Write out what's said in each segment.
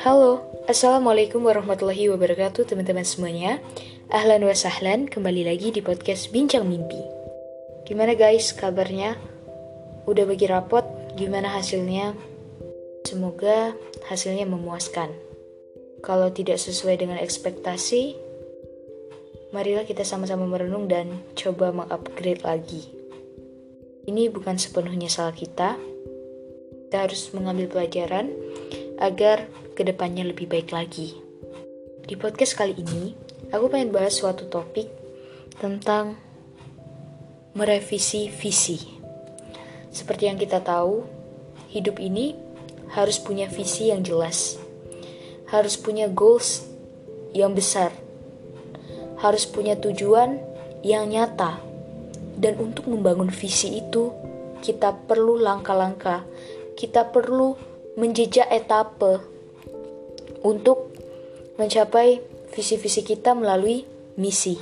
Halo, Assalamualaikum warahmatullahi wabarakatuh teman-teman semuanya. Ahlan wa sahlan, kembali lagi di podcast Bincang Mimpi. Gimana guys kabarnya? Udah bagi rapot, gimana hasilnya? Semoga hasilnya memuaskan. Kalau tidak sesuai dengan ekspektasi, marilah kita sama-sama merenung dan coba mengupgrade lagi Ini bukan sepenuhnya salah kita Kita harus mengambil pelajaran agar ke depannya lebih baik lagi. Di podcast kali ini, aku pengen bahas suatu topik tentang merevisi visi. Seperti yang kita tahu, hidup ini harus punya visi yang jelas, harus punya goals yang besar, harus punya tujuan yang nyata, dan untuk membangun visi itu, kita perlu langkah-langkah, kita perlu menjejak etape untuk mencapai visi-visi kita melalui misi.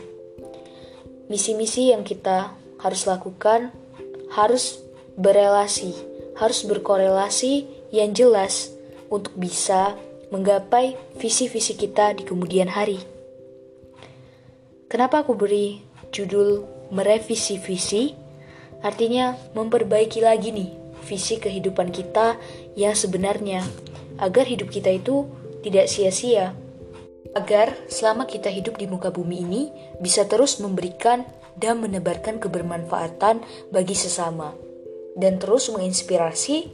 Misi-misi yang kita harus lakukan harus berelasi, harus berkorelasi yang jelas untuk bisa menggapai visi-visi kita di kemudian hari. Kenapa aku beri judul merevisi visi? Artinya memperbaiki lagi nih visi kehidupan kita yang sebenarnya, agar hidup kita itu tidak sia-sia. Agar selama kita hidup di muka bumi ini bisa terus memberikan dan menebarkan kebermanfaatan bagi sesama, dan terus menginspirasi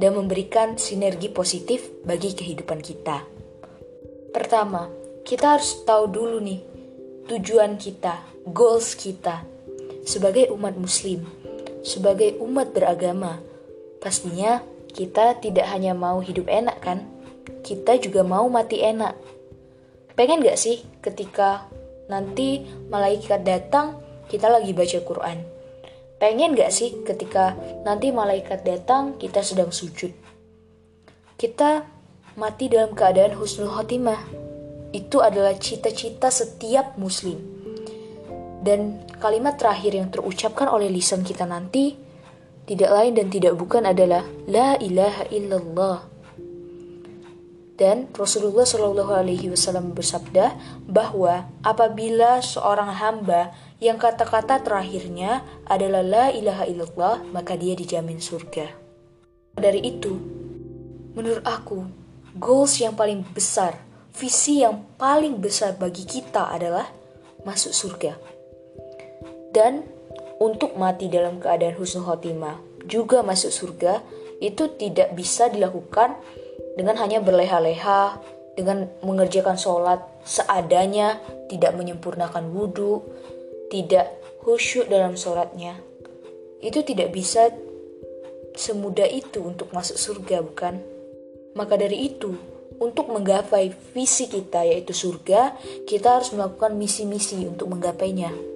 dan memberikan sinergi positif bagi kehidupan kita. Pertama, kita harus tahu dulu nih tujuan kita, goals kita sebagai umat muslim, sebagai umat beragama, Pastinya kita tidak hanya mau hidup enak kan? Kita juga mau mati enak. Pengen gak sih ketika nanti malaikat datang kita lagi baca Quran? Pengen gak sih ketika nanti malaikat datang kita sedang sujud? Kita mati dalam keadaan husnul khotimah. Itu adalah cita-cita setiap muslim. Dan kalimat terakhir yang terucapkan oleh lisan kita nanti tidak lain dan tidak bukan adalah La ilaha illallah. Dan Rasulullah Shallallahu Alaihi Wasallam bersabda bahwa apabila seorang hamba yang kata-kata terakhirnya adalah La ilaha illallah, maka dia dijamin surga. Dari itu, menurut aku, goals yang paling besar, visi yang paling besar bagi kita adalah masuk surga. Dan untuk mati dalam keadaan husnul khotimah juga masuk surga itu tidak bisa dilakukan dengan hanya berleha-leha, dengan mengerjakan sholat seadanya, tidak menyempurnakan wudhu, tidak khusyuk dalam sholatnya. Itu tidak bisa semudah itu untuk masuk surga, bukan? Maka dari itu, untuk menggapai visi kita yaitu surga, kita harus melakukan misi-misi untuk menggapainya.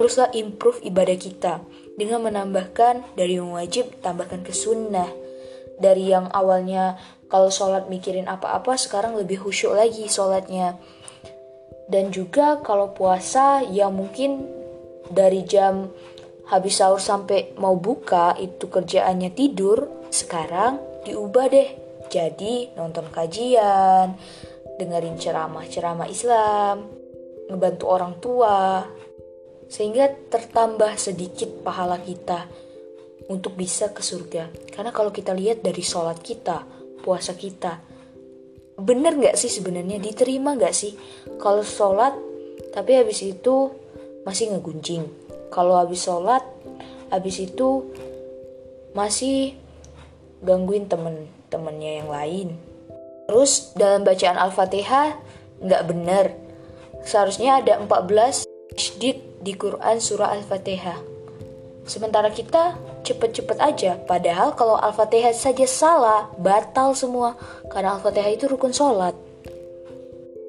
Teruslah improve ibadah kita dengan menambahkan dari yang wajib tambahkan ke sunnah. Dari yang awalnya kalau sholat mikirin apa-apa sekarang lebih khusyuk lagi sholatnya. Dan juga kalau puasa yang mungkin dari jam habis sahur sampai mau buka itu kerjaannya tidur, sekarang diubah deh jadi nonton kajian, dengerin ceramah-ceramah Islam, ngebantu orang tua, sehingga tertambah sedikit pahala kita untuk bisa ke surga. Karena kalau kita lihat dari sholat kita, puasa kita, bener nggak sih sebenarnya diterima nggak sih kalau sholat tapi habis itu masih ngegunjing. Kalau habis sholat, habis itu masih gangguin temen-temennya yang lain. Terus dalam bacaan Al-Fatihah nggak bener. Seharusnya ada 14 tasydid di Quran surah Al-Fatihah. Sementara kita cepet-cepet aja, padahal kalau Al-Fatihah saja salah, batal semua, karena Al-Fatihah itu rukun sholat.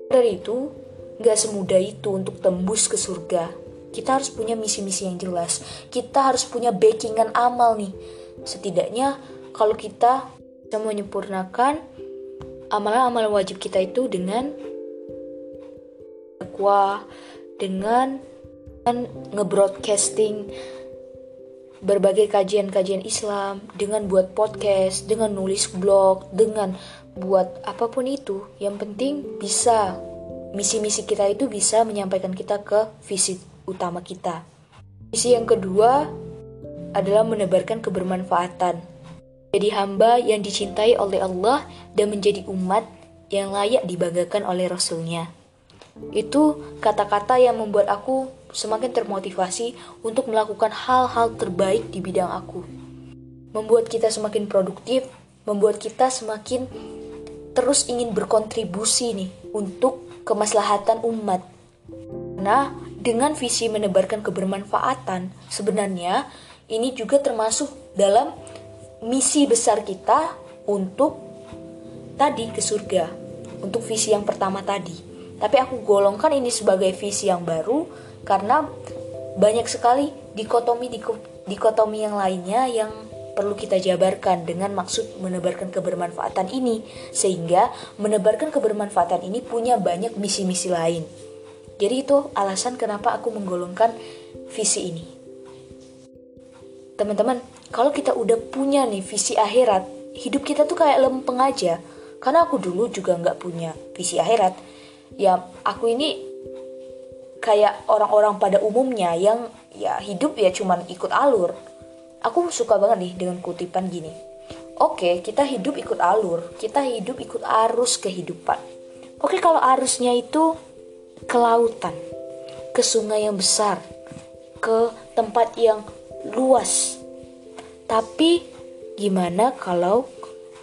Dari itu, gak semudah itu untuk tembus ke surga. Kita harus punya misi-misi yang jelas. Kita harus punya backingan amal nih. Setidaknya kalau kita bisa menyempurnakan amalan-amalan wajib kita itu dengan takwa, dengan ngebroadcasting berbagai kajian-kajian Islam, dengan buat podcast, dengan nulis blog, dengan buat apa pun itu. Yang penting bisa misi-misi kita itu bisa menyampaikan kita ke visi utama kita. Misi yang kedua adalah menebarkan kebermanfaatan. Jadi hamba yang dicintai oleh Allah dan menjadi umat yang layak dibanggakan oleh Rasulnya. Itu kata-kata yang membuat aku semakin termotivasi untuk melakukan hal-hal terbaik di bidang aku. Membuat kita semakin produktif, membuat kita semakin terus ingin berkontribusi nih untuk kemaslahatan umat. Nah, dengan visi menebarkan kebermanfaatan, sebenarnya ini juga termasuk dalam misi besar kita untuk tadi ke surga, untuk visi yang pertama tadi. Tapi aku golongkan ini sebagai visi yang baru karena banyak sekali dikotomi dikotomi yang lainnya yang perlu kita jabarkan dengan maksud menebarkan kebermanfaatan ini sehingga menebarkan kebermanfaatan ini punya banyak misi-misi lain. Jadi itu alasan kenapa aku menggolongkan visi ini. Teman-teman, kalau kita udah punya nih visi akhirat, hidup kita tuh kayak lempeng aja. Karena aku dulu juga nggak punya visi akhirat. Ya, aku ini kayak orang-orang pada umumnya yang ya hidup ya cuman ikut alur. Aku suka banget nih dengan kutipan gini. Oke, kita hidup ikut alur, kita hidup ikut arus kehidupan. Oke, kalau arusnya itu ke lautan, ke sungai yang besar, ke tempat yang luas. Tapi gimana kalau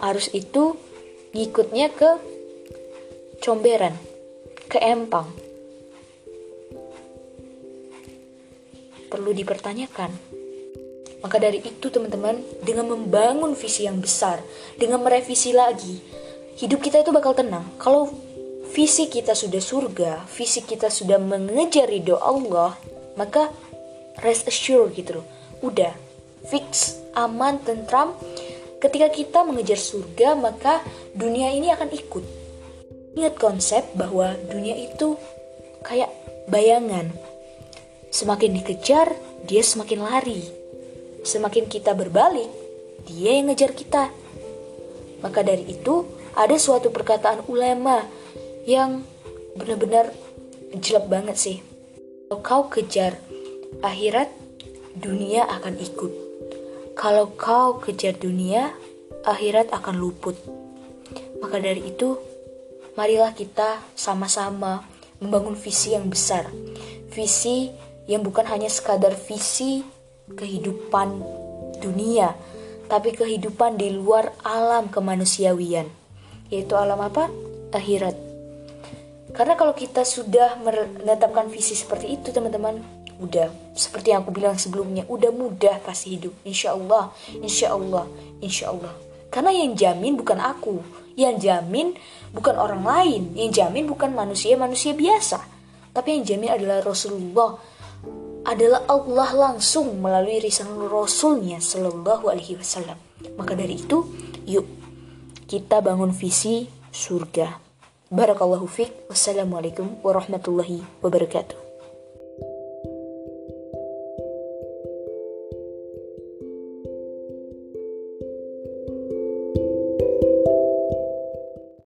arus itu ngikutnya ke comberan, ke empang, perlu dipertanyakan. Maka dari itu teman-teman, dengan membangun visi yang besar, dengan merevisi lagi, hidup kita itu bakal tenang. Kalau visi kita sudah surga, visi kita sudah mengejar ridho Allah, maka rest assured gitu loh. Udah, fix, aman, tentram. Ketika kita mengejar surga, maka dunia ini akan ikut. Ingat konsep bahwa dunia itu kayak bayangan, Semakin dikejar, dia semakin lari. Semakin kita berbalik, dia yang ngejar kita. Maka dari itu, ada suatu perkataan ulama yang benar-benar jelek banget sih. Kalau kau kejar akhirat, dunia akan ikut. Kalau kau kejar dunia, akhirat akan luput. Maka dari itu, marilah kita sama-sama membangun visi yang besar. Visi yang bukan hanya sekadar visi kehidupan dunia, tapi kehidupan di luar alam kemanusiawian, yaitu alam apa? Akhirat. Karena kalau kita sudah menetapkan visi seperti itu, teman-teman, udah seperti yang aku bilang sebelumnya, udah mudah pasti hidup, insya Allah, insya Allah, insya Allah. Karena yang jamin bukan aku, yang jamin bukan orang lain, yang jamin bukan manusia-manusia biasa, tapi yang jamin adalah Rasulullah adalah Allah langsung melalui risalah Rasulnya Shallallahu Alaihi Wasallam. Maka dari itu, yuk kita bangun visi surga. Barakallahu fiqh. Wassalamualaikum warahmatullahi wabarakatuh.